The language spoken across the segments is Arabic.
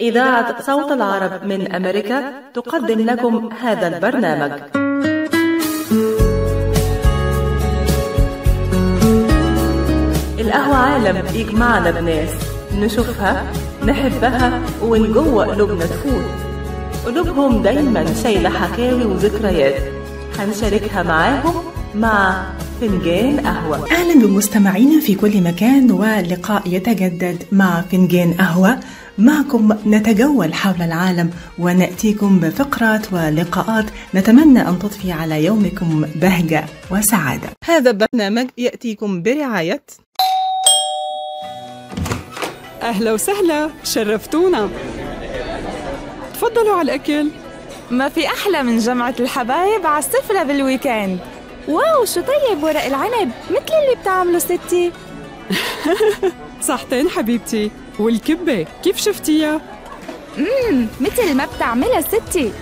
إذاعة صوت العرب من أمريكا تقدم لكم هذا البرنامج. القهوة عالم يجمعنا بناس نشوفها نحبها ومن جوه قلوبنا تفوت. قلوبهم دايما شايلة حكاوي وذكريات. هنشاركها معاهم مع فنجان قهوة. أهلا بمستمعينا في كل مكان ولقاء يتجدد مع فنجان قهوة. معكم نتجول حول العالم ونأتيكم بفقرات ولقاءات نتمنى أن تضفي على يومكم بهجة وسعادة. هذا البرنامج يأتيكم برعاية. أهلا وسهلا شرفتونا. تفضلوا على الأكل. ما في أحلى من جمعة الحبايب على السفرة بال weekend. wow شو طيب ورق العنب؟ مثل اللي بتعمله ستي. صحتين حبيبتي والكبة كيف شفتيها؟ امم مثل ما بتعملها ستي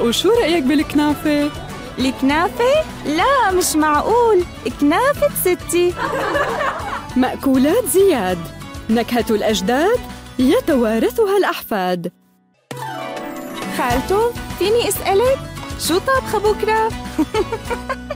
وشو رأيك بالكنافة؟ الكنافة؟ لا مش معقول كنافة ستي مأكولات زياد نكهة الأجداد يتوارثها الأحفاد خالته فيني أسألك شو طابخة بكرة؟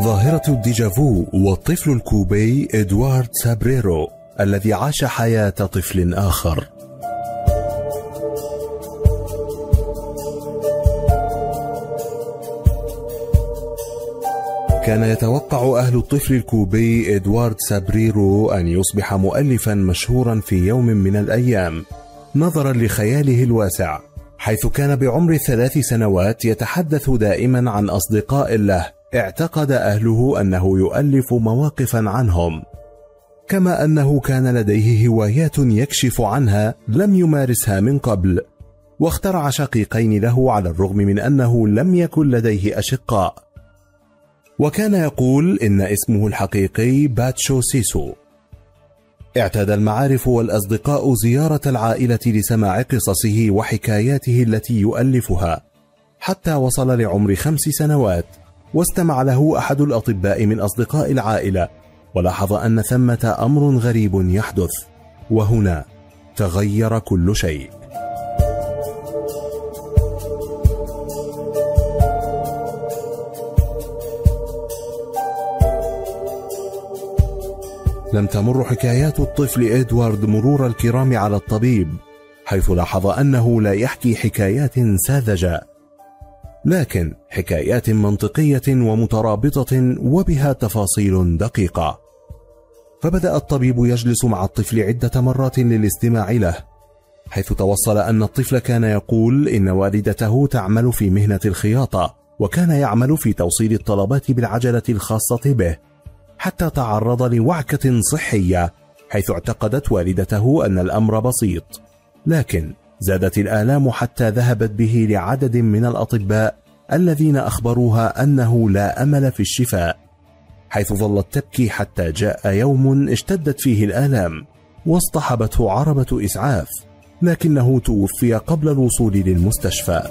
ظاهرة ال déjà vu والطفل الكوبي إدوارد سابريرو الذي عاش حياة طفل آخر. كان يتوقع أهل الطفل الكوبي إدوارد سابريرو أن يصبح مؤلفا مشهورا في يوم من الأيام. نظرا لخياله الواسع حيث كان بعمر ثلاث سنوات يتحدث دائما عن أصدقاء له اعتقد أهله أنه يؤلف مواقفا عنهم كما أنه كان لديه هوايات يكشف عنها لم يمارسها من قبل واخترع شقيقين له على الرغم من أنه لم يكن لديه أشقاء. وكان يقول إن اسمه الحقيقي باتشو سيسو. اعتاد المعارف والأصدقاء زيارة العائلة لسماع قصصه وحكاياته التي يؤلفها حتى وصل لعمر خمس سنوات. واستمع له أحد الأطباء من أصدقاء العائلة ولاحظ أن ثمة أمر غريب يحدث وهنا تغير كل شيء. لم تمر حكايات الطفل إدوارد مرور الكرام على الطبيب حيث لاحظ أنه لا يحكي حكايات ساذجة. لكن حكايات منطقية ومترابطة وبها تفاصيل دقيقة. فبدأ الطبيب يجلس مع الطفل عدة مرات للاستماع له حيث توصل أن الطفل كان يقول إن والدته تعمل في مهنة الخياطة وكان يعمل في توصيل الطلبات بالعجلة الخاصة به حتى تعرض لوعكة صحية حيث اعتقدت والدته أن الأمر بسيط. لكن زادت الآلام حتى ذهبت به لعدد من الأطباء الذين أخبروها أنه لا أمل في الشفاء حيث ظلت تبكي حتى جاء يوم اشتدت فيه الآلام واصطحبته عربة إسعاف لكنه توفي قبل الوصول للمستشفى.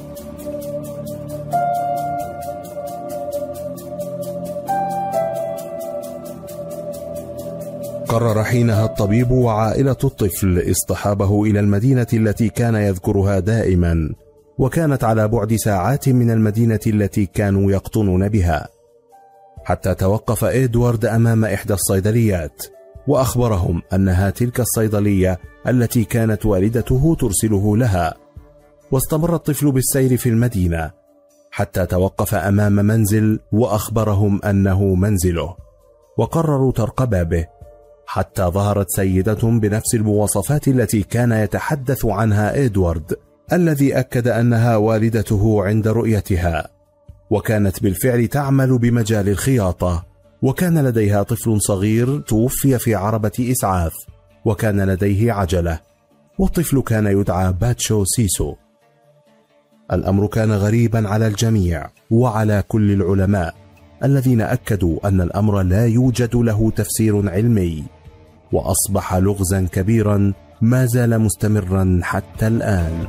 قرر حينها الطبيب وعائلة الطفل اصطحابه إلى المدينة التي كان يذكرها دائما وكانت على بعد ساعات من المدينة التي كانوا يقطنون بها. حتى توقف إدوارد أمام إحدى الصيدليات وأخبرهم أنها تلك الصيدلية التي كانت والدته ترسله لها. واستمر الطفل بالسير في المدينة حتى توقف أمام منزل وأخبرهم أنه منزله. وقرروا طرق بابه حتى ظهرت سيدة بنفس المواصفات التي كان يتحدث عنها إدوارد الذي أكد أنها والدته عند رؤيتها. وكانت بالفعل تعمل بمجال الخياطة وكان لديها طفل صغير توفي في عربة إسعاف وكان لديه عجلة والطفل كان يدعى باتشو سيسو. الأمر كان غريبا على الجميع وعلى كل العلماء الذين أكدوا أن الأمر لا يوجد له تفسير علمي. وأصبح لغزا كبيرا ما زال مستمرا حتى الآن.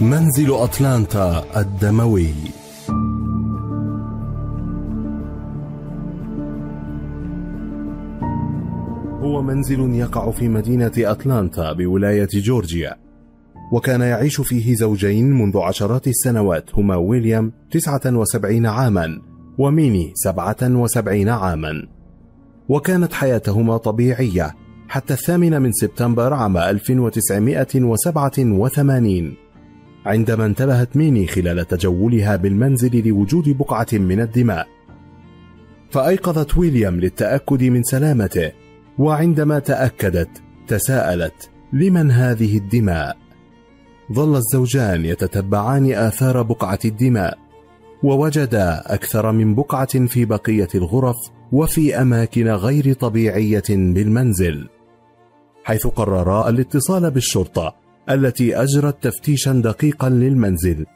منزل أتلانتا الدموي. هو منزل يقع في مدينة أتلانتا بولاية جورجيا. وكان يعيش فيه زوجين منذ عشرات السنوات هما ويليام 79 عاما وميني 77 عاما. وكانت حياتهما طبيعية حتى الثامن من سبتمبر عام 1987 عندما انتبهت ميني خلال تجولها بالمنزل لوجود بقعة من الدماء. فأيقظت ويليام للتأكد من سلامته وعندما تأكدت تساءلت لمن هذه الدماء؟ ظل الزوجان يتتبعان آثار بقعة الدماء ووجدا أكثر من بقعة في بقية الغرف وفي أماكن غير طبيعية بالمنزل حيث قررا الاتصال بالشرطة التي أجرت تفتيشا دقيقا للمنزل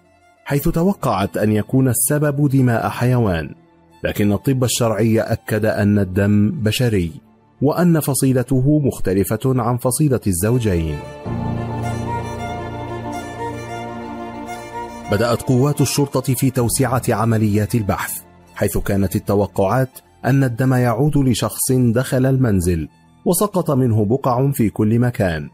حيث توقعت أن يكون السبب دماء حيوان لكن الطب الشرعي أكد أن الدم بشري وأن فصيلته مختلفة عن فصيلة الزوجين. بدأت قوات الشرطة في توسعة عمليات البحث حيث كانت التوقعات أن الدم يعود لشخص دخل المنزل وسقط منه بقع في كل مكان.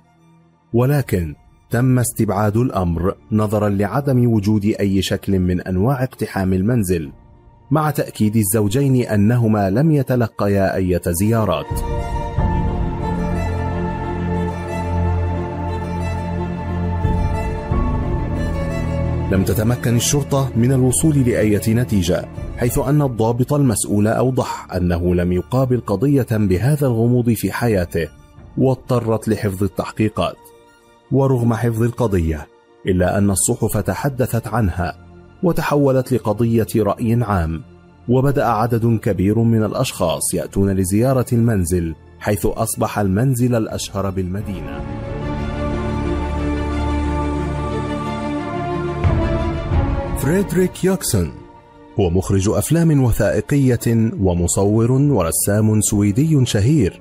ولكن تم استبعاد الأمر نظرا لعدم وجود أي شكل من أنواع اقتحام المنزل مع تأكيد الزوجين أنهما لم يتلقيا أي زيارات. لم تتمكن الشرطة من الوصول لأي نتيجة حيث أن الضابط المسؤول أوضح أنه لم يقابل قضية بهذا الغموض في حياته واضطرت لحفظ التحقيقات. ورغم حفظ القضية إلا أن الصحف تحدثت عنها وتحولت لقضية رأي عام وبدأ عدد كبير من الأشخاص يأتون لزيارة المنزل حيث أصبح المنزل الأشهر بالمدينة. فريدريك يوكسون هو مخرج أفلام وثائقية ومصور ورسام سويدي شهير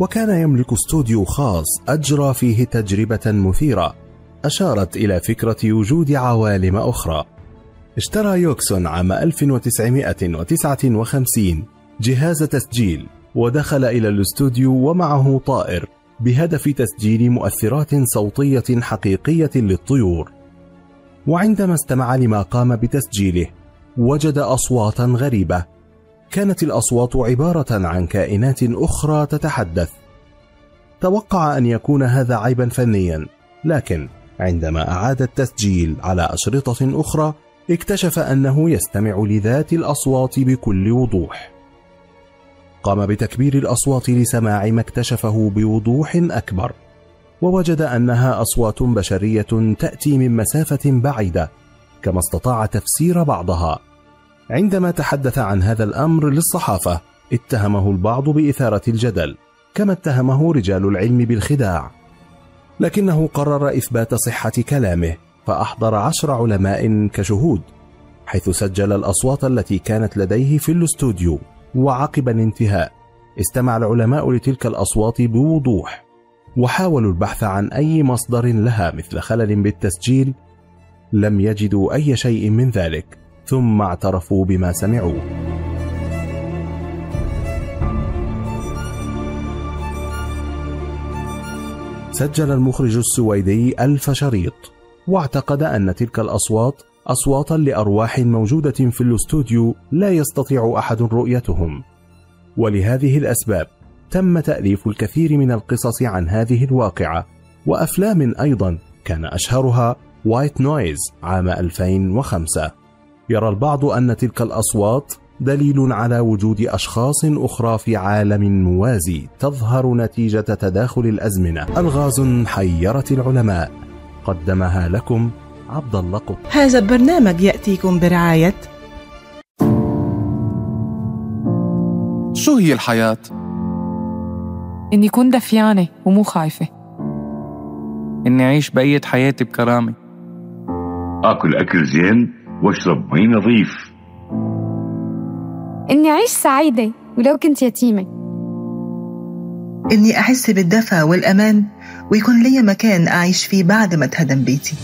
وكان يملك استوديو خاص أجرى فيه تجربة مثيرة أشارت إلى فكرة وجود عوالم أخرى. اشترى يوكسون عام 1959 جهاز تسجيل ودخل إلى الاستوديو ومعه طائر بهدف تسجيل مؤثرات صوتية حقيقية للطيور. وعندما استمع لما قام بتسجيله وجد أصواتا غريبة. كانت الأصوات عبارة عن كائنات أخرى تتحدث. توقع أن يكون هذا عيبا فنيا لكن عندما أعاد التسجيل على أشرطة أخرى اكتشف أنه يستمع لذات الأصوات بكل وضوح. قام بتكبير الأصوات لسماع ما اكتشفه بوضوح أكبر. ووجد أنها أصوات بشرية تأتي من مسافة بعيدة كما استطاع تفسير بعضها. عندما تحدث عن هذا الأمر للصحافة اتهمه البعض بإثارة الجدل كما اتهمه رجال العلم بالخداع. لكنه قرر إثبات صحة كلامه فأحضر عشر علماء كشهود حيث سجل الأصوات التي كانت لديه في الاستوديو وعقب الانتهاء استمع العلماء لتلك الأصوات بوضوح. وحاولوا البحث عن أي مصدر لها مثل خلل بالتسجيل لم يجدوا أي شيء من ذلك ثم اعترفوا بما سمعوه سجل المخرج السويدي ألف شريط واعتقد أن تلك الأصوات أصواتا لأرواح موجودة في الاستوديو لا يستطيع أحد رؤيتهم. ولهذه الأسباب تم تأليف الكثير من القصص عن هذه الواقعة وأفلام أيضا كان أشهرها White Noise عام 2005 يرى البعض أن تلك الأصوات دليل على وجود أشخاص أخرى في عالم موازي تظهر نتيجة تداخل الأزمنة. ألغاز حيرت العلماء. قدمها لكم عبد الله قطب هذا البرنامج يأتيكم برعاية. شو هي الحياة؟ إني كون دفيانة ومو خايفة. إني أعيش بقية حياتي بكرامة. آكل أكل زين واشرب مي نظيف. إني أعيش سعيدة ولو كنت يتيمة. إني أحس بالدفى والأمان ويكون لي مكان أعيش فيه بعد ما تهدم بيتي.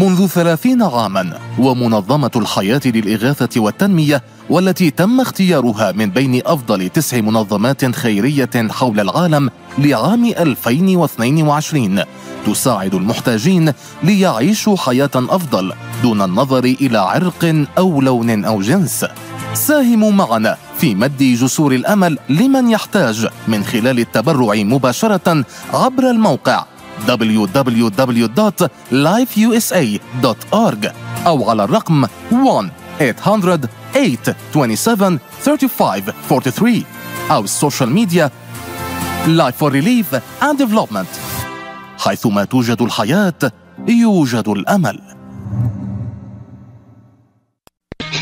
منذ ثلاثين عاما ومنظمة الحياة للإغاثة والتنمية والتي تم اختيارها من بين أفضل تسع منظمات خيرية حول العالم لعام 2022 تساعد المحتاجين ليعيشوا حياة أفضل دون النظر إلى عرق أو لون أو جنس. ساهموا معنا في مد جسور الأمل لمن يحتاج من خلال التبرع مباشرة عبر الموقع www.lifeusa.org أو على الرقم 1 800 827 35 43 أو السوشيال ميديا Life for Relief and Development. حيثما توجد الحياة يوجد الأمل.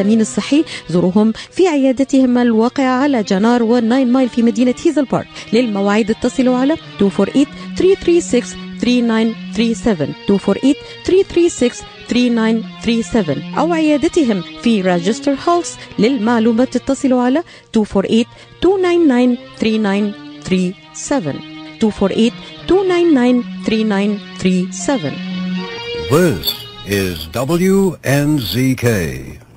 التأمين الصحي زوروهم في عيادتهم الواقعة على جنار والناين مايل في مدينة هيزل بارك للمواعيد اتصلوا على 248 336 3937 248 336 3937 أو عيادتهم في راجستر هولس للمعلومات اتصلوا على 248 299 3937 248 299 3937 This is WNZK,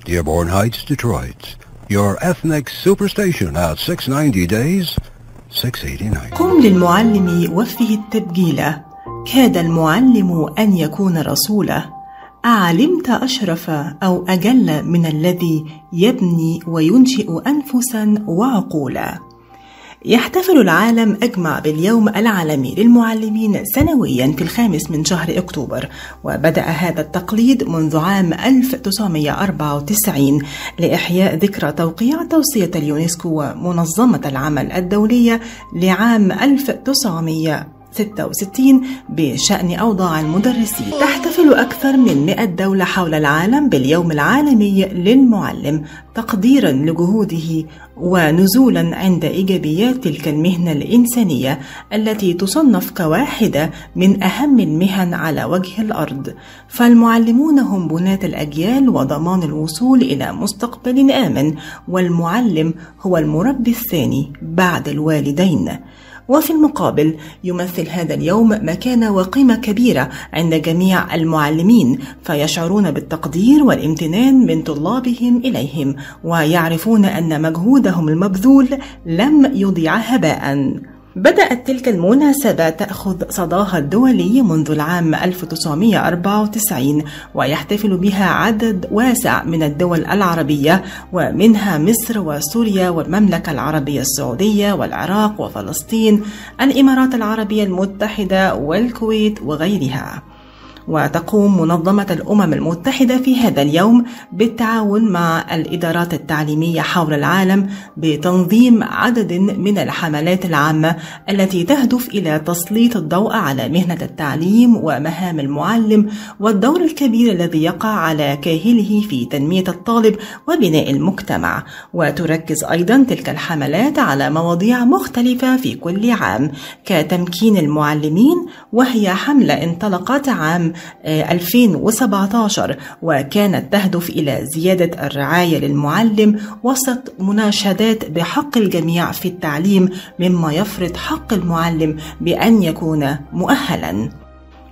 Dearborn Heights, Detroit. Your ethnic superstation at 690 days, 689. قم للمعلم وفه التبجيل كاد المعلم أن يكون رسولا أعلمت أشرف أو أجل من الذي يبني وينشئ أنفسا وعقولا يحتفل العالم أجمع باليوم العالمي للمعلمين سنويا في الخامس من شهر أكتوبر وبدأ هذا التقليد منذ عام 1994 لإحياء ذكرى توقيع توصية اليونسكو ومنظمة العمل الدولية لعام 1900 66 بشأن أوضاع المدرسين. تحتفل أكثر من 100 دولة حول العالم باليوم العالمي للمعلم تقديرا لجهوده ونزولا عند إيجابيات تلك المهنة الإنسانية التي تصنف كواحدة من أهم المهن على وجه الأرض. فالمعلمون هم بناة الأجيال وضمان الوصول إلى مستقبل آمن والمعلم هو المربي الثاني بعد الوالدين. وفي المقابل يمثل هذا اليوم مكانة وقيمة كبيرة عند جميع المعلمين فيشعرون بالتقدير والامتنان من طلابهم إليهم ويعرفون أن مجهودهم المبذول لم يضيع هباءً. بدأت تلك المناسبة تأخذ صداها الدولي منذ العام 1994 ويحتفل بها عدد واسع من الدول العربية ومنها مصر وسوريا والمملكة العربية السعودية والعراق وفلسطين الإمارات العربية المتحدة والكويت وغيرها. وتقوم منظمة الأمم المتحدة في هذا اليوم بالتعاون مع الإدارات التعليمية حول العالم بتنظيم عدد من الحملات العامة التي تهدف إلى تسليط الضوء على مهنة التعليم ومهام المعلم والدور الكبير الذي يقع على كاهله في تنمية الطالب وبناء المجتمع. وتركز أيضا تلك الحملات على مواضيع مختلفة في كل عام كتمكين المعلمين وهي حملة انطلقت عام 2017 وكانت تهدف إلى زيادة الرعاية للمعلم وسط مناشدات بحق الجميع في التعليم مما يفرض حق المعلم بأن يكون مؤهلاً.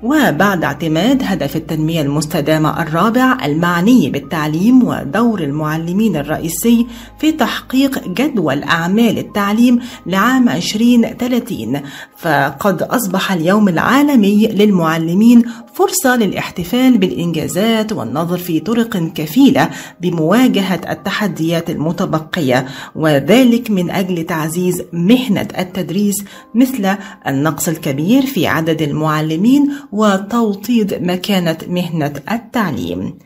وبعد اعتماد هدف التنمية المستدامة الرابع المعني بالتعليم ودور المعلمين الرئيسي في تحقيق جدول أعمال التعليم لعام 2030 فقد أصبح اليوم العالمي للمعلمين فرصة للاحتفال بالإنجازات والنظر في طرق كفيلة بمواجهة التحديات المتبقية وذلك من أجل تعزيز مهنة التدريس مثل النقص الكبير في عدد المعلمين وتوطيد مكانة مهنة التعليم.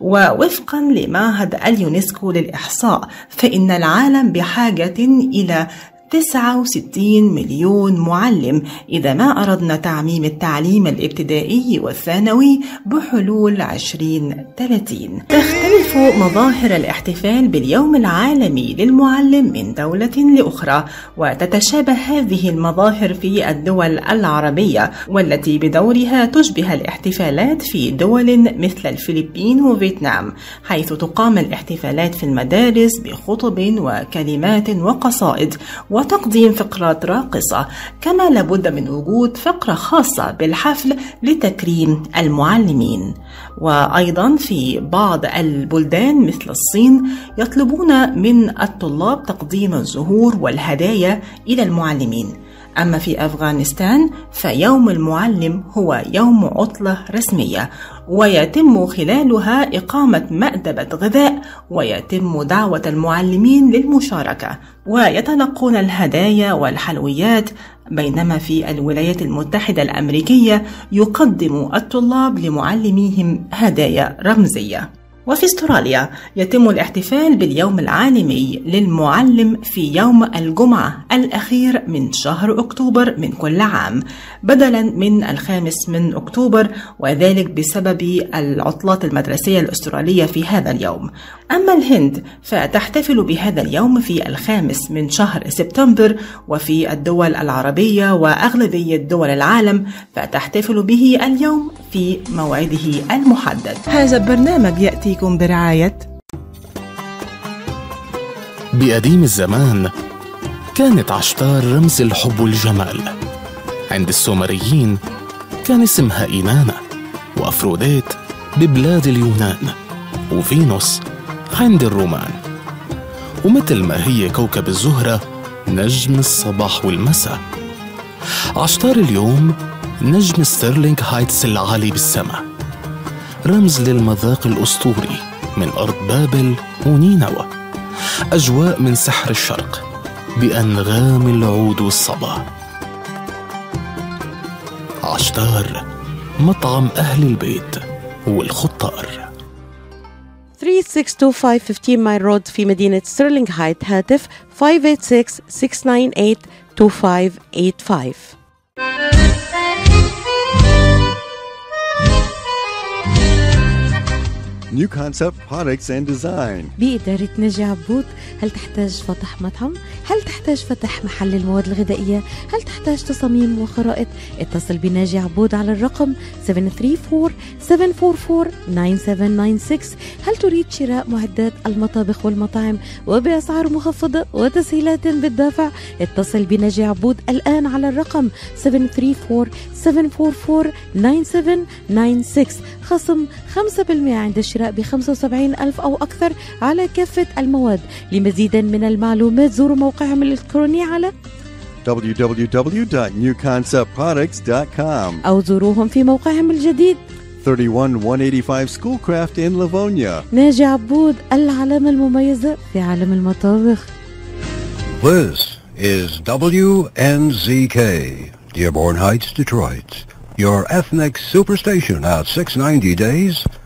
ووفقا لمعهد اليونسكو للإحصاء فإن العالم بحاجة إلى 69 مليون معلم. إذا ما أردنا تعميم التعليم الابتدائي والثانوي بحلول 2030 تختلف مظاهر الاحتفال باليوم العالمي للمعلم من دولة لأخرى وتتشابه هذه المظاهر في الدول العربية والتي بدورها تشبه الاحتفالات في دول مثل الفلبين وفيتنام حيث تقام الاحتفالات في المدارس بخطب وكلمات وقصائد وتقديم فقرات راقصة كما لابد من وجود فقرة خاصة بالحفل لتكريم المعلمين. وأيضا في بعض البلدان مثل الصين يطلبون من الطلاب تقديم الزهور والهدايا إلى المعلمين. أما في أفغانستان فيوم المعلم هو يوم عطلة رسمية ويتم خلالها إقامة مأدبة غذاء ويتم دعوة المعلمين للمشاركة ويتلقون الهدايا والحلويات بينما في الولايات المتحدة الأمريكية يقدم الطلاب لمعلميهم هدايا رمزية. وفي استراليا يتم الاحتفال باليوم العالمي للمعلم في يوم الجمعة الأخير من شهر أكتوبر من كل عام بدلا من الخامس من أكتوبر وذلك بسبب العطلات المدرسية الأسترالية في هذا اليوم. أما الهند فتحتفل بهذا اليوم في الخامس من شهر سبتمبر وفي الدول العربية وأغلبية دول العالم فتحتفل به اليوم في موعده المحدد. هذا البرنامج يأتيكم برعاية بقديم الزمان كانت عشتار رمز الحب والجمال عند السومريين كان اسمها إينانا وأفروديت ببلاد اليونان وفينوس عند الرومان. ومثل ما هي كوكب الزهرة نجم الصباح والمساء. عشتار اليوم نجم ستيرلينغ هايتس العالي بالسماء. رمز للمذاق الأسطوري من أرض بابل ونينوى. أجواء من سحر الشرق بأنغام العود والصبا. عشتار مطعم أهل البيت والخطار. 3625 15 Mile Road في مدينة ستيرلينغ هايتس هاتف 586-698-2585 New Concept Products and Design بإدارة نجي عبود هل تحتاج فتح مطعم؟ هل تحتاج فتح محل للمواد الغذائية؟ هل تحتاج تصاميم وخرائط؟ اتصل بناجي عبود على الرقم 734-744-9796 هل تريد شراء معدات المطابخ والمطاعم وبأسعار مخفضة وتسهيلات بالدافع؟ اتصل بناجي عبود الآن على الرقم 734-744-9796 خصم 5% عند الشراء ب 75 ألف أو أكثر على كافة المواد لمزيد من المعلومات زوروا موقعهم الإلكتروني على www.newconceptproducts.com أو زوروهم في موقعهم الجديد 31185 Schoolcraft in Livonia. ناجي عبود العلامة المميزة في عالم المطابخ This is WNZK, Dearborn Heights, Detroit. Your ethnic superstation at 690 days, 680 nights.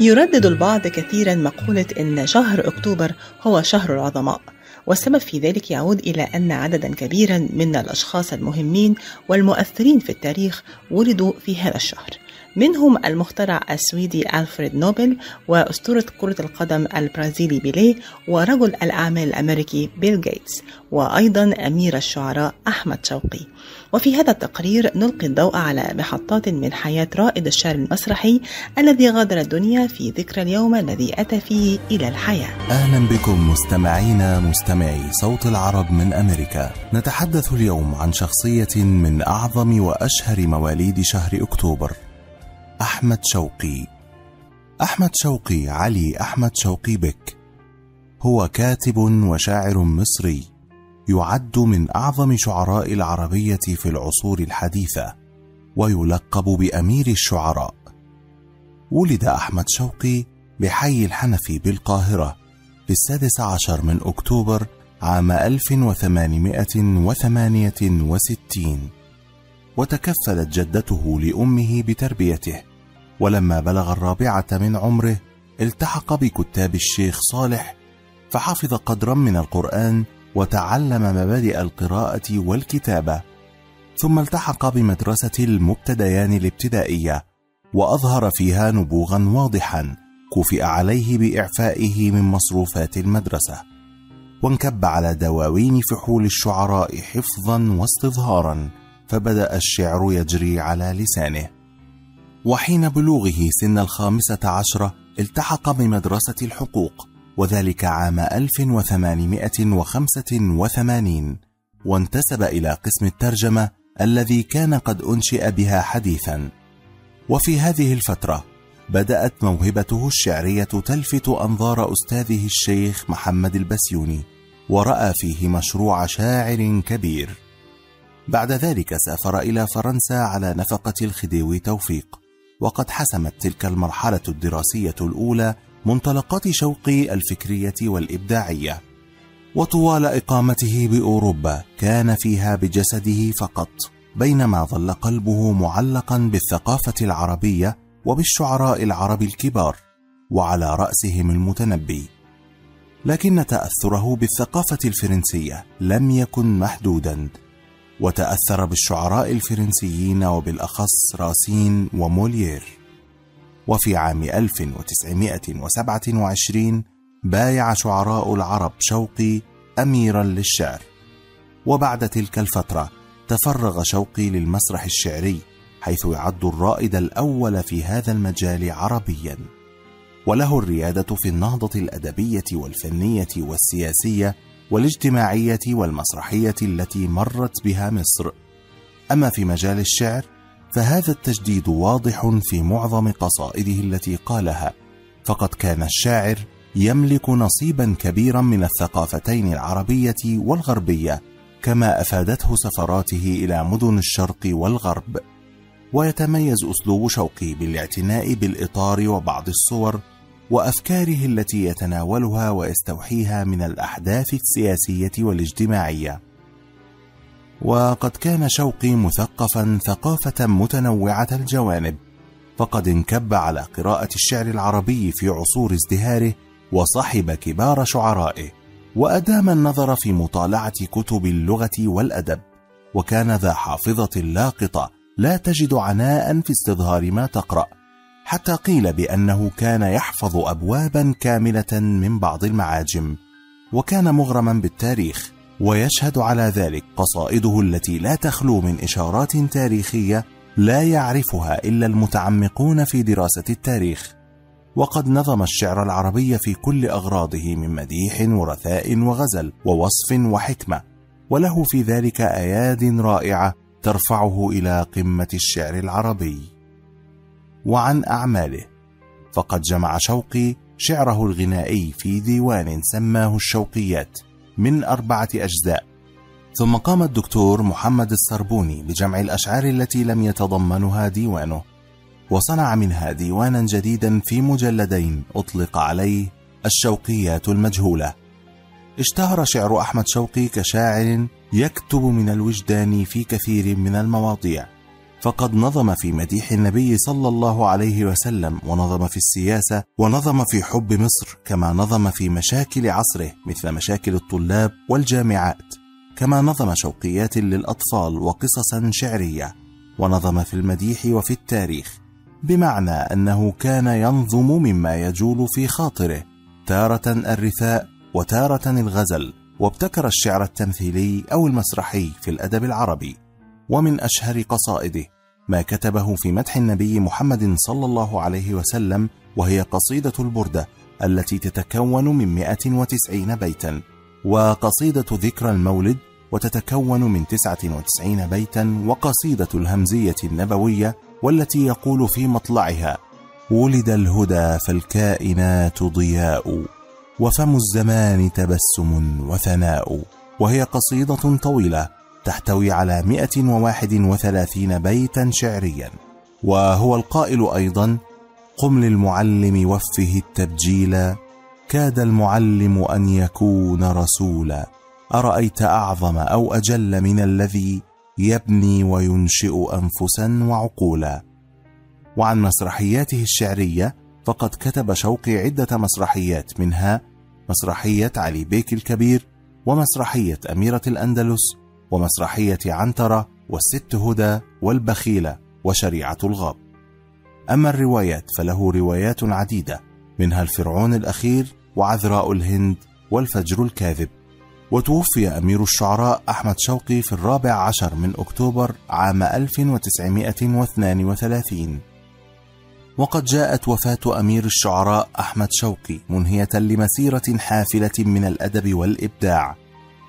يردد البعض كثيرا مقولة إن شهر أكتوبر هو شهر العظماء والسبب في ذلك يعود إلى أن عددا كبيرا من الأشخاص المهمين والمؤثرين في التاريخ ولدوا في هذا الشهر. منهم المخترع السويدي ألفريد نوبل وأسطورة كرة القدم البرازيلي بيليه ورجل الأعمال الأمريكي بيل جيتس وأيضا أمير الشعراء أحمد شوقي. وفي هذا التقرير نلقي الضوء على محطات من حياة رائد الشعر المسرحي الذي غادر الدنيا في ذكرى اليوم الذي أتى فيه إلى الحياة. أهلا بكم مستمعينا مستمعي صوت العرب من أمريكا. نتحدث اليوم عن شخصية من أعظم وأشهر مواليد شهر أكتوبر. أحمد شوقي. أحمد شوقي علي أحمد شوقي بك. هو كاتب وشاعر مصري يعد من أعظم شعراء العربية في العصور الحديثة ويلقب بأمير الشعراء. ولد أحمد شوقي بحي الحنفي بالقاهرة في السادس عشر من أكتوبر عام 1868 وتكفلت جدته لأمه بتربيته. ولما بلغ الرابعة من عمره التحق بكتاب الشيخ صالح فحفظ قدرا من القرآن وتعلم مبادئ القراءة والكتابة. ثم التحق بمدرسة المبتديان الابتدائية وأظهر فيها نبوغا واضحا كفئ عليه بإعفائه من مصروفات المدرسة. وانكب على دواوين فحول الشعراء حفظا واستظهارا فبدأ الشعر يجري على لسانه. وحين بلوغه سن الخامسة عشرة التحق بمدرسة الحقوق وذلك عام 1885 وانتسب إلى قسم الترجمة الذي كان قد أنشئ بها حديثا. وفي هذه الفترة بدأت موهبته الشعرية تلفت أنظار أستاذه الشيخ محمد البسيوني ورأى فيه مشروع شاعر كبير. بعد ذلك سافر إلى فرنسا على نفقة الخديوي توفيق. وقد حسمت تلك المرحلة الدراسية الأولى منطلقات شوقي الفكرية والإبداعية. وطوال إقامته بأوروبا كان فيها بجسده فقط بينما ظل قلبه معلقا بالثقافة العربية وبالشعراء العرب الكبار وعلى رأسهم المتنبي. لكن تأثره بالثقافة الفرنسية لم يكن محدودا. وتأثر بالشعراء الفرنسيين وبالأخص راسين وموليير. وفي عام 1927 بايع شعراء العرب شوقي أميرا للشعر. وبعد تلك الفترة تفرغ شوقي للمسرح الشعري حيث يعد الرائد الأول في هذا المجال عربيا. وله الريادة في النهضة الأدبية والفنية والسياسية والاجتماعية والمسرحية التي مرت بها مصر. أما في مجال الشعر فهذا التجديد واضح في معظم قصائده التي قالها. فقد كان الشاعر يملك نصيبا كبيرا من الثقافتين العربية والغربية كما أفادته سفراته إلى مدن الشرق والغرب. ويتميز أسلوب شوقي بالاعتناء بالإطار وبعض الصور وأفكاره التي يتناولها ويستوحيها من الأحداث السياسية والاجتماعية. وقد كان شوقي مثقفا ثقافة متنوعة الجوانب فقد انكب على قراءة الشعر العربي في عصور ازدهاره وصحب كبار شعرائه وأدام النظر في مطالعة كتب اللغة والأدب. وكان ذا حافظة لاقطة لا تجد عناء في استظهار ما تقرأ. حتى قيل بأنه كان يحفظ ابوابا كاملة من بعض المعاجم وكان مغرما بالتاريخ ويشهد على ذلك قصائده التي لا تخلو من إشارات تاريخية لا يعرفها إلا المتعمقون في دراسة التاريخ. وقد نظم الشعر العربي في كل أغراضه من مديح ورثاء وغزل ووصف وحكمة وله في ذلك آياد رائعة ترفعه إلى قمة الشعر العربي. وعن أعماله. فقد جمع شوقي شعره الغنائي في ديوان سماه الشوقيات من أربعة أجزاء. ثم قام الدكتور محمد السربوني بجمع الأشعار التي لم يتضمنها ديوانه وصنع منها ديوانا جديدا في مجلدين أطلق عليه الشوقيات المجهولة. اشتهر شعر أحمد شوقي كشاعر يكتب من الوجدان في كثير من المواضيع. فقد نظم في مديح النبي صلى الله عليه وسلم ونظم في السياسة ونظم في حب مصر كما نظم في مشاكل عصره مثل مشاكل الطلاب والجامعات. كما نظم شوقيات للأطفال وقصصا شعرية. ونظم في المديح وفي التاريخ. بمعنى أنه كان ينظم مما يجول في خاطره. تارة الرثاء وتارة الغزل. وابتكر الشعر التمثيلي أو المسرحي في الأدب العربي. ومن أشهر قصائده ما كتبه في مدح النبي محمد صلى الله عليه وسلم وهي قصيدة البردة التي تتكون من 190 بيتا وقصيدة ذكرى المولد وتتكون من 99 بيتا وقصيدة الهمزية النبوية والتي يقول في مطلعها ولد الهدى فالكائنات ضياء وفم الزمان تبسم وثناء وهي قصيدة طويلة تحتوي على 131 بيتا شعريا. وهو القائل أيضا قم للمعلم وفه التبجيلا كاد المعلم أن يكون رسولا. أرأيت أعظم أو أجل من الذي يبني وينشئ أنفسا وعقولا. وعن مسرحياته الشعرية فقد كتب شوقي عدة مسرحيات منها مسرحية علي بيك الكبير ومسرحية أميرة الأندلس ومسرحية عنترة والست هدى والبخيلة وشريعة الغاب. أما الروايات فله روايات عديدة منها الفرعون الأخير وعذراء الهند والفجر الكاذب. وتوفي أمير الشعراء أحمد شوقي في الرابع عشر من أكتوبر عام 1932 وقد جاءت وفاة أمير الشعراء أحمد شوقي منهية لمسيرة حافلة من الأدب والإبداع.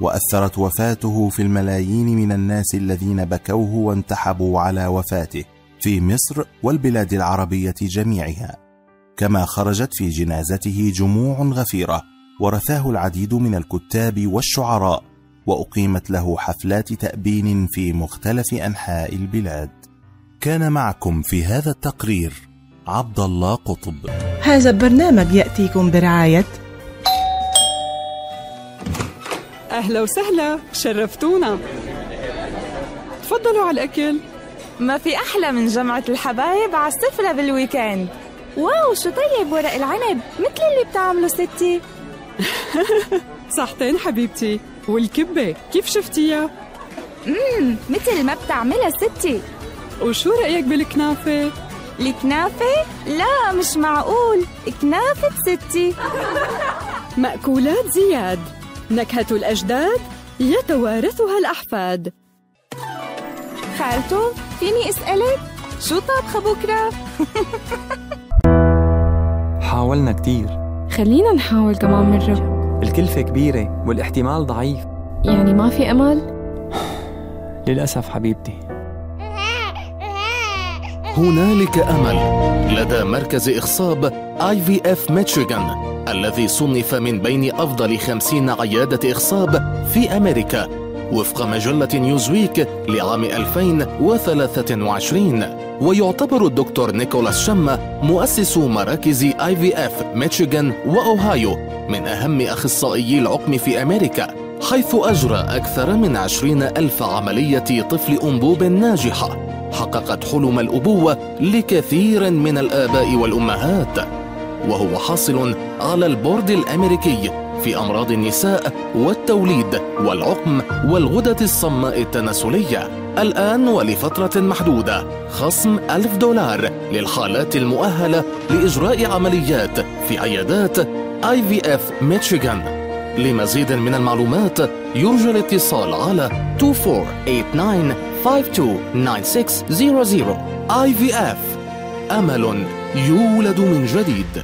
وأثرت وفاته في الملايين من الناس الذين بكوه وانتحبوا على وفاته في مصر والبلاد العربية جميعها. كما خرجت في جنازته جموع غفيرة ورثاه العديد من الكتاب والشعراء وأقيمت له حفلات تأبين في مختلف أنحاء البلاد. كان معكم في هذا التقرير عبد الله قطب. هذا البرنامج يأتيكم برعاية أهلا وسهلا شرفتونا. تفضلوا على الأكل. ما في أحلى من جمعة الحبايب على السفرة بال weekend wow شو طيب ورق العنب؟ مثل اللي بتعمله ستي. صحتين حبيبتي. والكبة كيف شفتيها؟ امم مثل ما بتعملها ستي. وشو رأيك بالكنافة؟ الكنافة؟ لا مش معقول. كنافة ستي. مأكولات زياد. نكهة الأجداد يتوارثها الأحفاد. خالته فيني أسألك؟ شو طابخة بكرة؟ حاولنا كتير. خلينا نحاول كمان مرة الكلفة كبيرة والاحتمال ضعيف. يعني ما في أمل؟ للأسف حبيبتي. هنالك أمل. لدى مركز إخصاب IVF ميشيغان الذي صنف من بين أفضل خمسين عيادة إخصاب في أمريكا وفق مجلة نيوزويك لعام 2023 ويعتبر الدكتور نيكولاس شما مؤسس مراكز IVF ميشيغان وأوهايو من أهم أخصائيي العقم في أمريكا حيث أجرى أكثر من عشرين ألف عملية طفل أنبوب ناجحة. حققت حلم الأبوة لكثير من الآباء والأمهات. وهو حاصل على البورد الأمريكي في أمراض النساء والتوليد والعقم والغدة الصماء التناسلية. الآن ولفترة محدودة. خصم ألف دولار للحالات المؤهلة لإجراء عمليات في عيادات IVF ميشيغان لمزيد من المعلومات يرجى الاتصال على 2489 IVF أمل يولد من جديد.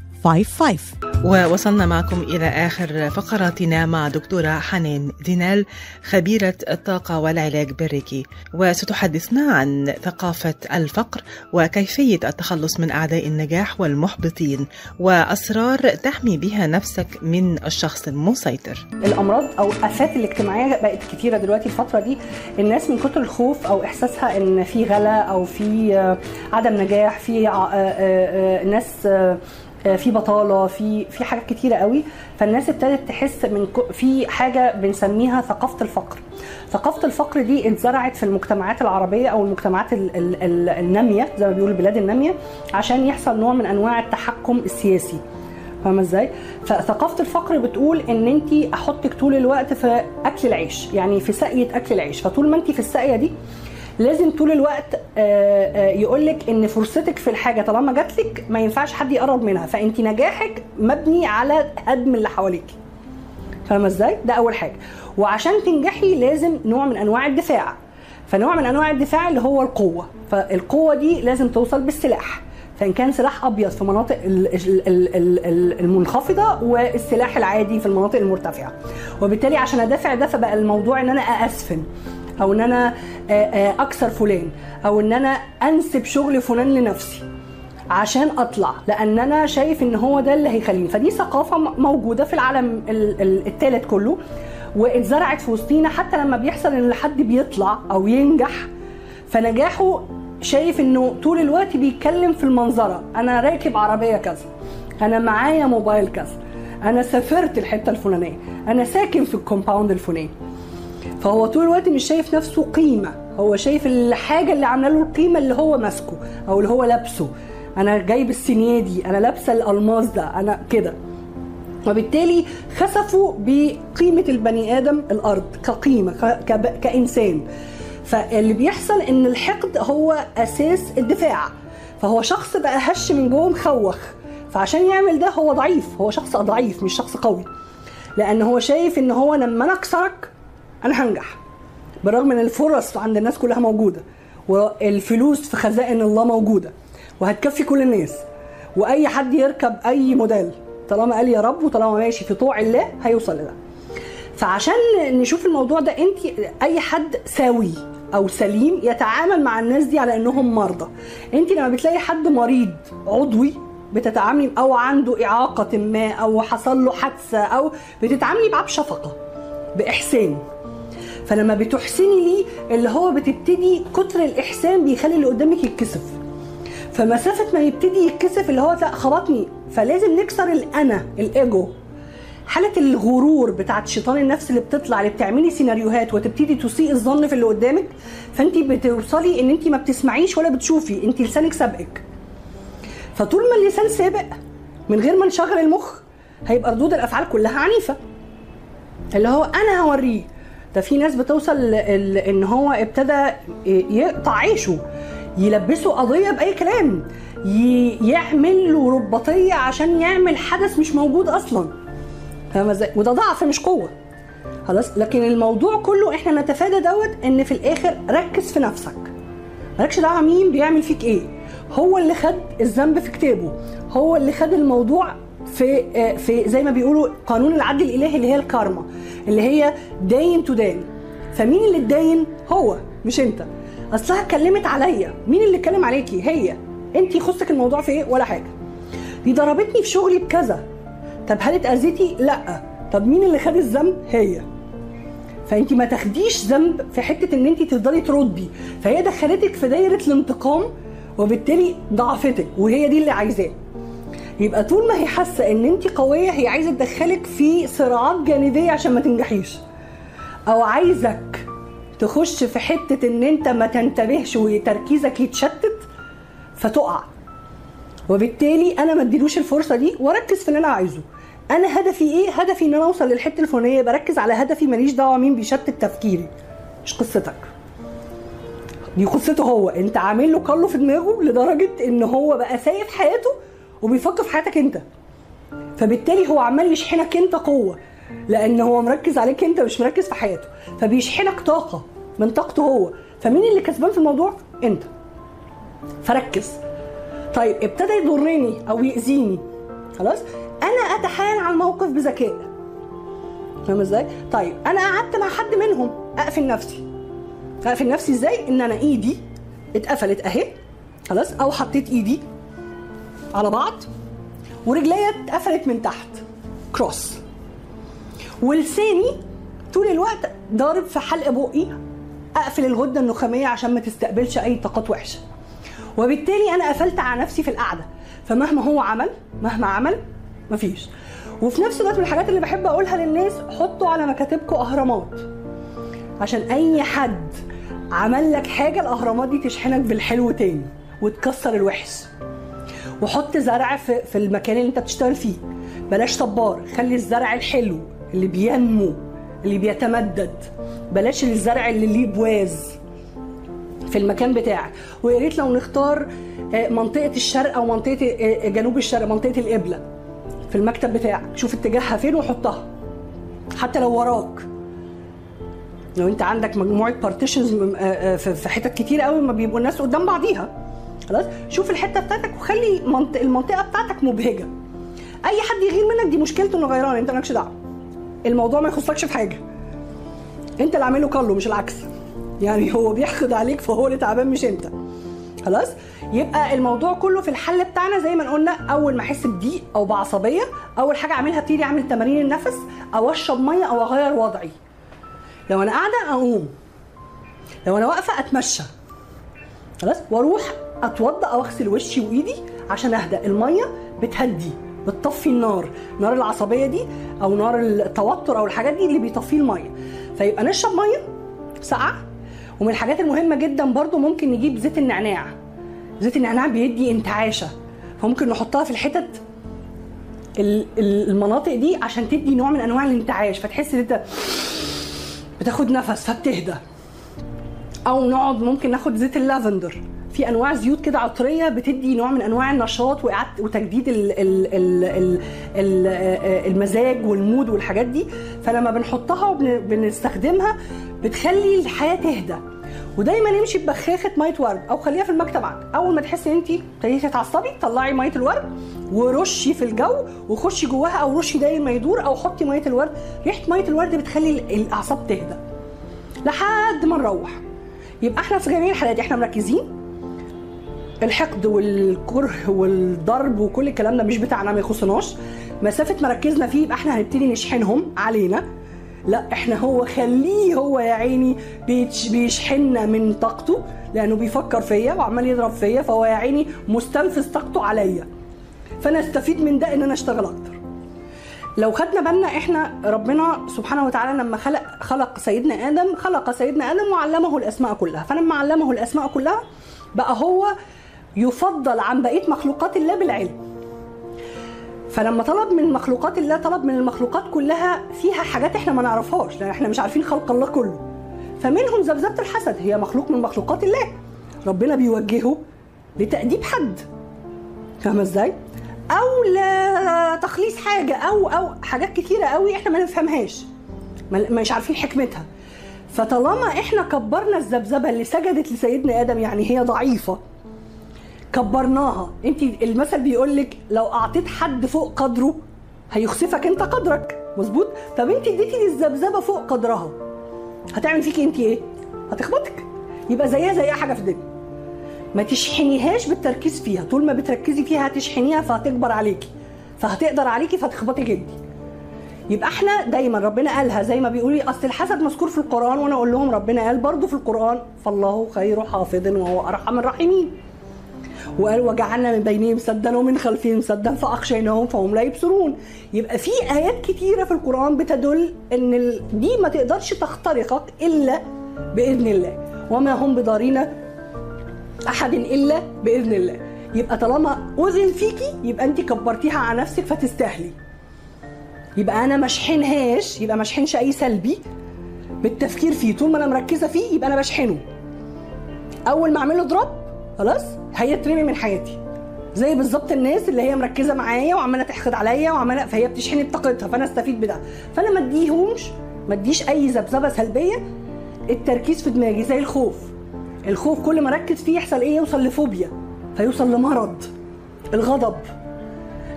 313-846-0555 ووصلنا معكم إلى آخر فقراتنا مع دكتورة حنان دينال خبيرة الطاقة والعلاج بالريكي وستحدثنا عن ثقافة الفقر وكيفية التخلص من أعداء النجاح والمحبطين وأسرار تحمي بها نفسك من الشخص المسيطر. الأمراض أو الآفات الاجتماعية بقت كتيرة دلوقتي الفترة دي. الناس من كتر الخوف أو إحساسها إن في غلا أو في عدم نجاح في آه، آه، آه، ناس في بطالة في في حاجات كتيرة قوي. فالناس ابتدت تحس من في حاجة بنسميها ثقافة الفقر. ثقافة الفقر دي اتزرعت في المجتمعات العربية أو المجتمعات ال- ال- ال- النامية زي ما بيقولوا البلاد النامية عشان يحصل نوع من أنواع التحكم السياسي. فاهمة إزاي؟ فثقافة الفقر بتقول إن أنت أحطك طول الوقت في أكل العيش يعني في سقيه أكل العيش. فطول ما أنت في السقيه دي لازم طول الوقت يقول لك إن فرصتك في الحاجة طالما جات لك ما ينفعش حد يقرب منها فانت نجاحك مبني على هدم اللي حواليك. فاهمة إزاي؟ ده أول حاجة. وعشان تنجحي لازم نوع من أنواع الدفاع. فنوع من أنواع الدفاع اللي هو القوة. فالقوة دي لازم توصل بالسلاح. فإن كان سلاح أبيض في مناطق ال- ال- ال- ال- ال- المنخفضة والسلاح العادي في المناطق المرتفعة. وبالتالي عشان أدافع ده فبقى الموضوع إن أنا اسفن أو إن أنا أكسر فلان أو إن أنا أنسب شغل فلان لنفسي عشان أطلع لأن أنا شايف إن هو ده اللي هيخليني. فدي ثقافة موجودة في العالم الثالث كله واتزرعت في وسطينا حتى لما بيحصل إن حد بيطلع أو ينجح فنجاحه شايف إنه طول الوقت بيتكلم في المنظرة. أنا راكب عربية كذا أنا معايا موبايل كذا أنا سافرت الحتة الفلانية أنا ساكن في الكومباوند الفلاني. فهو طول الوقت مش شايف نفسه قيمة. هو شايف الحاجة اللي عاملة له القيمة اللي هو ماسكه أو اللي هو لابسه. أنا جايب السينية دي أنا لابسة الألماس ده أنا كده. وبالتالي خسفوا بقيمة البني آدم الأرض كقيمة كإنسان. فاللي بيحصل إن الحقد هو أساس الدفاع. فهو شخص بقى هش من جوه مخوخ. فعشان يعمل ده هو ضعيف. هو شخص ضعيف مش شخص قوي. لأن هو شايف إن هو لما أنا أكسرك أنا هنجح. بالرغم إن الفرص عند الناس كلها موجودة والفلوس في خزائن الله موجودة وهتكفي كل الناس. وأي حد يركب أي موديل طالما قال يا رب وطالما ماشي في طوع الله هيوصل لده. فعشان نشوف الموضوع ده أنت أي حد سوي أو سليم يتعامل مع الناس دي على إنهم مرضى. أنت لما بتلاقي حد مريض عضوي بتتعاملي أو عنده إعاقة ما أو حصل له حادثة أو بتتعاملي معاه بشفقة بإحسان. فلما بتحسني ليه اللي هو بتبتدي كتر الإحسان بيخلي اللي قدامك يتكسف. فمسافة ما يبتدي يتكسف اللي هو لا خبطني. فلازم نكسر الأنا الإيجو. حالة الغرور بتاعت شيطان النفس اللي بتطلع اللي بتعملي سيناريوهات وتبتدي تسيء الظن في اللي قدامك فانت بتوصلي إن انت ما بتسمعيش ولا بتشوفي. انت لسانك سابقك. فطول ما اللسان سابق من غير ما نشغل المخ هيبقى ردود الأفعال كلها عنيفة. اللي هو أنا هوريه ده في ناس بتوصل إن هو ابتدى يقطع عيشه يلبسه قضية بأي كلام يعمل له رباطية عشان يعمل حدث مش موجود أصلا. فاهمه إزاي؟ وده ضعف مش قوة. خلاص؟ لكن الموضوع كله إحنا نتفادى دوت إن في الآخر ركز في نفسك. مالكش دعوة مين بيعمل فيك إيه. هو اللي خد الذنب في كتابه. هو اللي خد الموضوع في آه، في زي ما بيقولوا قانون العدل الإلهي اللي هي الكارما. اللي هي داين تدان. فمين اللي اتداين هو مش انت. اصلها اتكلمت عليا. مين اللي اتكلم عليكي؟ هي. انت يخصك الموضوع في إيه؟ ولا حاجة. دي ضربتني في شغلي بكذا. طب هل اتأذيتي؟ لا. طب مين اللي خد الذنب؟ هي. فانت ما تاخديش ذنب في حتة ان انت تفضلي تردي. فهي دخلتك في دايرة الانتقام وبالتالي ضعفتك وهي دي اللي عايزاه يبقى طول ما هي حاسة إن انت قوية هي عايزة تدخلك في صراعات جانبية عشان ما تنجحيش. أو عايزك تخش في حتة إن أنت ما تنتبهش وتركيزك يتشتت فتقع. وبالتالي أنا ما اديلوش الفرصة دي وأركز في اللي أنا عايزه. أنا هدفي إيه؟ هدفي إن أنا أوصل للحتة الفلانية بركز على هدفي ماليش دعوة مين بيشتت تفكيري. مش قصتك. دي قصته هو. أنت عامل له كله في دماغه لدرجة إن هو بقى سايب حياته وبيفكر في حياتك انت. فبالتالي هو عمال يشحنك انت قوة. لأن هو مركز عليك انت مش مركز في حياته. فبيشحنك طاقة من طاقته هو. فمين اللي كسبان في الموضوع؟ انت. فركز. طيب ابتدى يضرني أو يأذيني. خلاص؟ أنا أتحايل على الموقف بذكاء. فاهم إزاي؟ طيب أنا قعدت مع حد منهم أقفل نفسي. أقفل نفسي إزاي؟ إن أنا إيدي اتقفلت أهي. خلاص؟ أو حطيت إيدي على بعض ورجليا اتقفلت من تحت. كروس ولساني طول الوقت ضارب في حلق بقي اقفل الغدة النخامية عشان ما تستقبلش أي طاقات وحشة. وبالتالي أنا قفلت على نفسي في القعدة. فمهما هو عمل مهما عمل مفيش. وفي نفس الوقت من الحاجات اللي بحب أقولها للناس حطوا على مكاتبكم أهرامات. عشان أي حد عمل لك حاجة الأهرامات دي تشحنك بالحلو تاني وتكسر الوحش. وحط زرع في, في المكان اللي انت بتشتغل فيه. بلاش صبار خلي الزرع الحلو اللي بينمو اللي بيتمدد. بلاش الزرع اللي ليه بوز في المكان بتاعك. ويا ريت لو نختار آه، منطقة الشرق أو منطقة آه، جنوب الشرق منطقة القبلة في المكتب بتاعك. شوف اتجاهها فين وحطها. حتى لو وراك. لو انت عندك مجموعة partitions في حتت كتير قوي ما بيبقوا الناس قدام بعضيها. خلاص؟ شوف الحتة بتاعتك وخلي منط- المنطقة بتاعتك مبهجة. أي حد يغير منك دي مشكلته إنه غيران أنت مالكش دعوة. الموضوع ما يخصكش في حاجة. أنت اللي عامله كله مش العكس. يعني هو بيحقد عليك فهو اللي تعبان مش أنت. خلاص؟ يبقى الموضوع كله في الحل بتاعنا زي ما قلنا أول ما أحس بضيق أو بعصبية أول حاجة أعملها أبتدي أعمل تمارين النفس أو أشرب مية أو أغير وضعي. لو أنا قاعدة أقوم. لو أنا واقفة أتمشى. خلاص؟ وأروح اتوضأ أو اغسل وشي وايدي عشان اهدى المية بتهدي بتطفي النار. نار العصبية دي أو نار التوتر أو الحاجات دي اللي بيطفيه المية. فيبقى نشرب مية ساقعة. ومن الحاجات المهمة جدا برضو ممكن نجيب زيت النعناع. زيت النعناع بيدي انتعاشة. فممكن نحطها في الحتت ال- ال- المناطق دي عشان تدي نوع من أنواع الانتعاش. فتحس إن أنت بتاخد نفس فبتهدى. أو نقعد ممكن ناخد زيت اللافندر. في انواع زيوت كده عطريه بتدي نوع من انواع النشاط وتجديد ال ال ال ال ال المزاج وال mood والحاجات دي. فلما بنحطها وبنستخدمها بتخلي الحياة تهدى. ودايما امشي ببخاخة مية ورد أو خليها في المكتب عندك. أول ما تحسي إن انت ابتديتي تتعصبي طلعي مية الورد ورشي في الجو وخشي جواها أو رشي داير ما يدور أو حطي مية الورد. ريحة مية الورد بتخلي ال- الأعصاب تهدى لحد ما نروح. يبقى إحنا في جميع الحالات إحنا مركزين. الحقد والكره والضرب وكل الكلام ده مش بتاعنا ما يخصناش. مسافة مركزنا فيه يبقى إحنا هنبتدي نشحنهم علينا. لا إحنا هو خليه هو يا عيني بيشحننا من طاقته لأنه بيفكر فيا وعمال يضرب فيا فهو يا عيني مستنفذ طاقته عليا. فأنا أستفيد من ده إن أنا أشتغل أكتر. لو خدنا بالنا إحنا ربنا سبحانه وتعالى لما خلق خلق سيدنا آدم خلق سيدنا آدم وعلمه الأسماء كلها. فلما علمه الأسماء كلها بقى هو يفضل عن بقية مخلوقات الله بالعلم. فلما طلب من مخلوقات الله طلب من المخلوقات كلها فيها حاجات إحنا ما نعرفهاش لأن إحنا مش عارفين خلق الله كله. فمنهم ذبذبه الحسد هي مخلوق من مخلوقات الله. ربنا بيوجهه لتأديب حد. فاهمه إزاي؟ أو لتخليص حاجة أو أو حاجات كتيرة قوي إحنا ما نفهمهاش. مش عارفين حكمتها. فطالما إحنا كبرنا الذبذبه اللي سجدت لسيدنا آدم يعني هي ضعيفة كبرناها. انت المثل بيقول لك لو أعطيت حد فوق قدره هيخسفك انت قدرك. مظبوط؟ طب انت اديتي للذبذبة فوق قدرها. هتعمل فيكي انت إيه؟ هتخبطك. يبقى زيها زي أي حاجة في الدنيا. ما تشحنيهاش بالتركيز فيها. طول ما بتركزي فيها هتشحنيها فهتكبر عليكي. فهتقدر عليكي فتخبطك انت. يبقى إحنا دايما ربنا قالها زي ما بيقولوا لي أصل الحسد مذكور في القرآن وأنا أقول لهم ربنا قال برضو في القرآن فالله خير حافظ وهو أرحم الراحمين. وقال وجعلنا من بينهم سدا ومن خلفهم سدا فاخشيناهم فهم لا يبصرون. يبقى في آيات كتيرة في القرآن بتدل إن دي ما تقدرش تخترقك إلا بإذن الله. وما هم بضارين أحد إلا بإذن الله. يبقى طالما أذن فيكي يبقى انت كبرتيها على نفسك فتستاهلي. يبقى أنا مشحنهاش يبقى مشحنش أي سلبي بالتفكير فيه. طول ما أنا مركزة فيه يبقى أنا بشحنه. أول ما اعمل له دروب خلاص؟ هيترمي من حياتي. زي بالظبط الناس اللي هي مركزة معايا وعمالة تحقد عليا وعماله فهي بتشحن بطاقتها فأنا أستفيد بده. فأنا ما أديهمش ما أديش أي ذبذبة سلبية. التركيز في دماغي زي الخوف. الخوف كل ما أركز فيه يحصل إيه؟ يوصل لفوبيا. فيوصل لمرض. الغضب.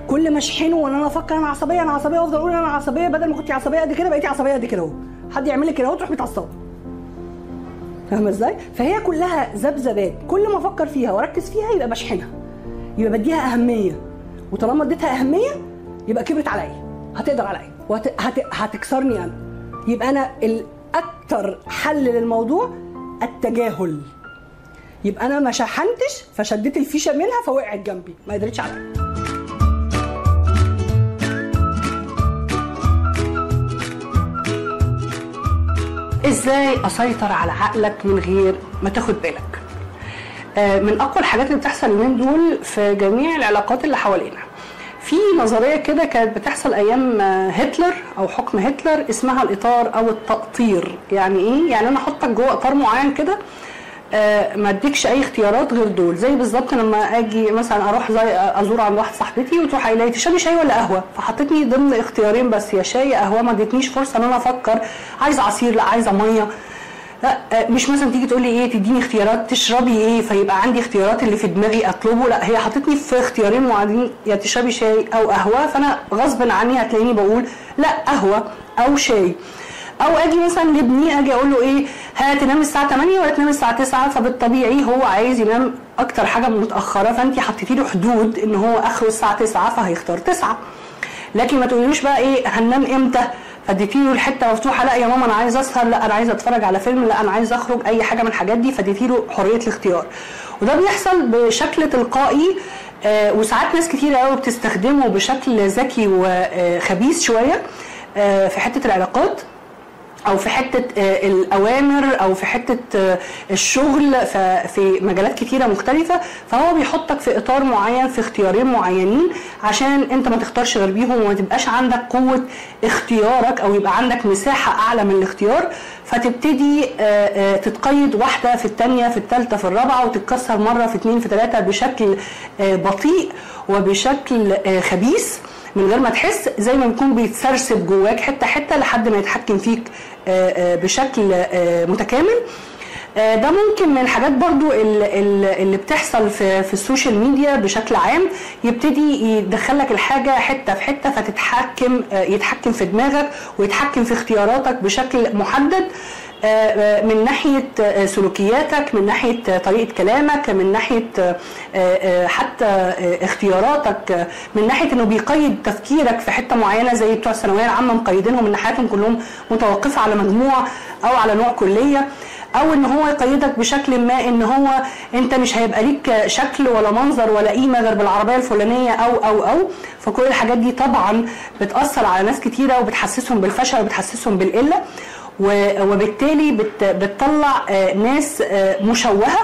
كل ما أشحنه وان أنا أفكر أنا عصبية أنا عصبية وافضل أقول أنا عصبية بدل ما كنت عصبية قد كده بقيتي عصبية قد كده أهو. حد يعمل لك كده أهو تروح متعصبة. فاهمة إزاي؟ فهي كلها ذبذبات. كل ما أفكر فيها وأركز فيها يبقى بشحنها. يبقى بديها أهمية. وطالما اديتها أهمية يبقى كبرت عليا. هتقدر عليا. وهتكسرني أنا. يبقى أنا الاكثر حل للموضوع التجاهل. يبقى أنا ما شحنتش فشديت الفيشة منها فوقعت جنبي. ما قدرتش عليا إزاي أسيطر على عقلك من غير ما تاخد بالك؟ آه، من أقوى الحاجات اللي بتحصل اليومين دول في جميع العلاقات اللي حوالينا. في نظرية كده كانت بتحصل أيام آه، هتلر أو حكم هتلر اسمها الإطار أو التقطير. يعني إيه؟ يعني أنا أحطك جوه إطار معين كده ما اديكش أي اختيارات غير دول. زي بالظبط لما آجي مثلا أروح زي أزور عند واحدة صاحبتي وتروح قايلة تشربي شاي ولا قهوة؟ فحطتني ضمن اختيارين بس يا شاي يا قهوة. ما ادتنيش فرصة إن أنا أفكر عايزة عصير؟ لا عايزة مية. لا آه، مش مثلا تيجي تقول لي إيه تديني اختيارات تشربي إيه؟ فيبقى عندي اختيارات اللي في دماغي أطلبه. لا هي حطتني في اختيارين معينين يا تشربي شاي أو قهوة. فأنا غصب عني هتلاقيني بقول لا قهوة أو شاي. أو آجي مثلا لابني آجي أقول له إيه ها تنام الساعة 8 ولا تنام الساعة 9 فبالطبيعي هو عايز ينام أكتر حاجة متأخرة فانت حطيتي له حدود إن هو اخره الساعة 9 فهيختار 9 لكن ما تقوليش بقى إيه هننام إمتى؟ فاديتي له الحتة مفتوحة لا يا ماما أنا عايز أسهر لا أنا عايز أتفرج على فيلم لا أنا عايز أخرج أي حاجة من الحاجات دي. فاديتي له حرية الاختيار. وده بيحصل بشكل تلقائي آه وساعات ناس كتير قوي بتستخدمه بشكل ذكي وخبيث شوية آه في حتة العلاقات. أو في حتة آه، الأوامر أو في حتة آه، الشغل في مجالات كتيرة مختلفة فهو بيحطك في إطار معين في اختيارين معينين عشان أنت ما تختارش غير بيهم وما تبقاش عندك قوة اختيارك أو يبقى عندك مساحة أعلى من الاختيار فتبتدي آه، تتقيد واحدة في الثانية في الثالثه في الرابعة وتتكسر مرة في اثنين في ثلاثة بشكل بطيء وبشكل خبيث من غير ما تحس زي ما بيكون بيتسرسب جواك حتة حتة لحد ما يتحكم فيك بشكل آه، متكامل. آه، ده ممكن من الحاجات برضو ال- ال- اللي بتحصل في, السوشيال ميديا بشكل عام. يبتدي يدخلك الحاجة حتة في حتة فتتحكم آه، يتحكم في دماغك ويتحكم في اختياراتك بشكل محدد. آه، آه، من ناحية آه، سلوكياتك من ناحية آه، طريقة كلامك من ناحية آه، آه، حتى آه، اختياراتك آه، من ناحية إنه بيقيد تفكيرك في حتة معينة زي بتوع الثانوية العامة مقيدينهم إن حياتهم كلهم متوقفة على مجموع أو على نوع كلية أو إن هو يقيدك بشكل ما إن هو أنت مش هيبقى ليك شكل ولا منظر ولا قيمة غير بالعربية الفلانية أو أو أو. فكل الحاجات دي طبعا بتأثر على ناس كتيرة وبتحسسهم بالفشل وبتحسسهم بالقلة. وبالتالي بت- بتطلع آه، ناس آه، مشوهة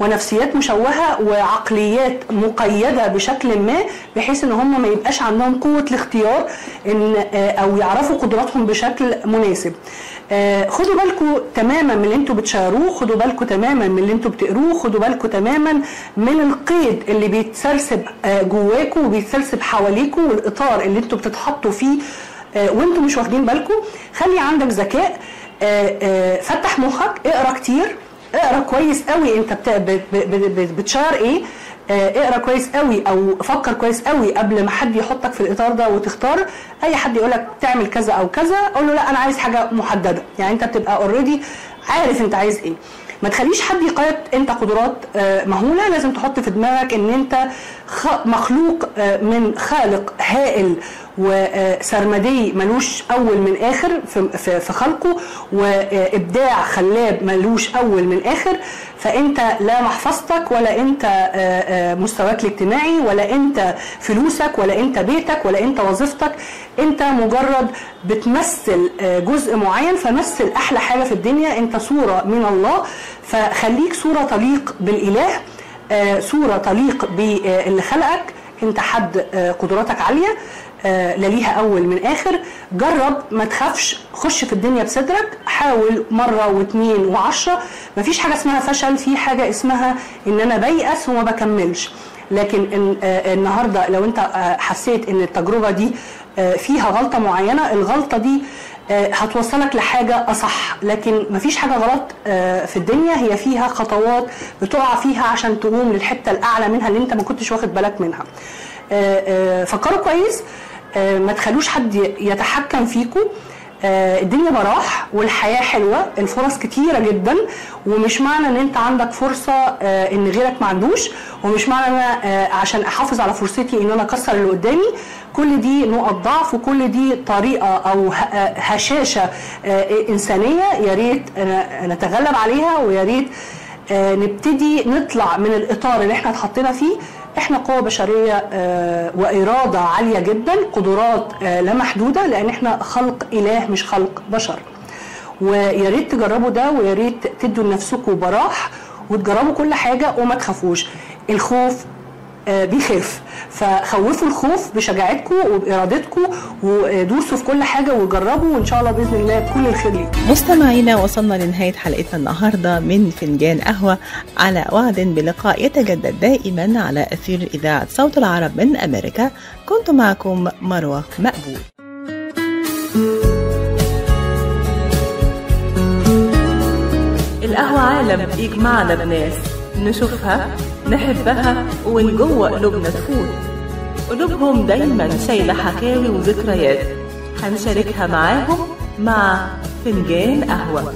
ونفسيات مشوهة وعقليات مقيدة بشكل ما بحيث إن هم ما يبقاش عندهم قوة الاختيار إن آه، أو يعرفوا قدراتهم بشكل مناسب. خدوا بالكم تماما من اللي أنتوا بتشاروه خدوا بالكم تماما من اللي أنتوا بتقروه خدوا بالكم تماما من القيد اللي بيتسرسب آه، جواكم وبيتسرسب حواليكم والإطار اللي أنتوا بتتحطوا فيه وانتوا مش واخدين بالكم خلي عندك ذكاء فتح مخك اقرأ كتير. اقرأ كويس قوي انت بتشار إيه. آه، اقرأ كويس قوي أو فكر كويس قوي قبل ما حد يحطك في الإطار ده وتختار. أي حد يقول لك تعمل كذا أو كذا قول له لا أنا عايز حاجة محددة. يعني أنت بتبقى اوريدي عارف أنت عايز إيه. ما تخليش حد يقيد أنت قدرات آه، مهولة. لازم تحط في دماغك إن أنت مخلوق آه، من خالق هائل وسرمدي ملوش أول من آخر في- خلقه وإبداع خلاب ملوش أول من آخر. فأنت لا محفظتك ولا أنت مستواك الاجتماعي ولا أنت فلوسك ولا أنت بيتك ولا أنت وظيفتك. أنت مجرد بتمثل جزء معين فمثل أحلى حاجة في الدنيا. أنت صورة من الله. فخليك صورة تليق بالإله صورة تليق باللي خلقك أنت حد قدراتك عالية. لا ليها أول من آخر. جرب ما تخافش خش في الدنيا بصدرك حاول مرة واثنين وعشرة. مفيش حاجة اسمها فشل في حاجة اسمها إن أنا بيأس وما بكملش. لكن آه، النهارده لو أنت آه، حسيت إن التجربة دي آه، فيها غلطة معينة الغلطة دي آه، هتوصلك لحاجة أصح. لكن مفيش حاجة غلط آه، في الدنيا. هي فيها خطوات بتقع فيها عشان تقوم للحتة الأعلى منها اللي أنت ما كنتش واخد بالك منها. آه، آه، فكروا كويس. آه، ما تخلوش حد يتحكم فيكم آه، الدنيا براح والحياة حلوة. الفرص كتيرة جدا ومش معنى إن أنت عندك فرصة آه، إن غيرك ما عندوش ومش معنى إن أنا آه، عشان أحافظ على فرصتي إن أنا أكسر اللي قدامي. كل دي نقط ضعف وكل دي طريقة أو ه- آه، هشاشة آه، إنسانية. يا ريت آه، نتغلب عليها ويا ريت آه، نبتدي نطلع من الإطار اللي إحنا اتحطينا فيه. إحنا قوة بشرية آه، وإرادة عالية جدا قدرات آه، لا محدودة لأن إحنا خلق إله مش خلق بشر. ويا ريت تجربوا ده ويا ريت تدوا لنفسكم براح وتجربوا كل حاجة وما تخافوش. الخوف بيخاف. فخوفوا الخوف بشجاعتكم وبإرادتكم ودوسوا في كل حاجة وجربوا وإن شاء الله بإذن الله كل الخير ليكم. مستمعينا وصلنا لنهاية حلقتنا النهاردة من فنجان قهوة. على وعد بلقاء يتجدد دائما على أثير إذاعة صوت العرب من أمريكا. كنت معكم مروة مقبول. القهوة عالم يجمعنا بناس نشوفها نحبها ومن جوه قلوبنا تفوت. قلوبهم دايما شايلة حكاوي وذكريات. هنشاركها معاهم مع فنجان قهوة.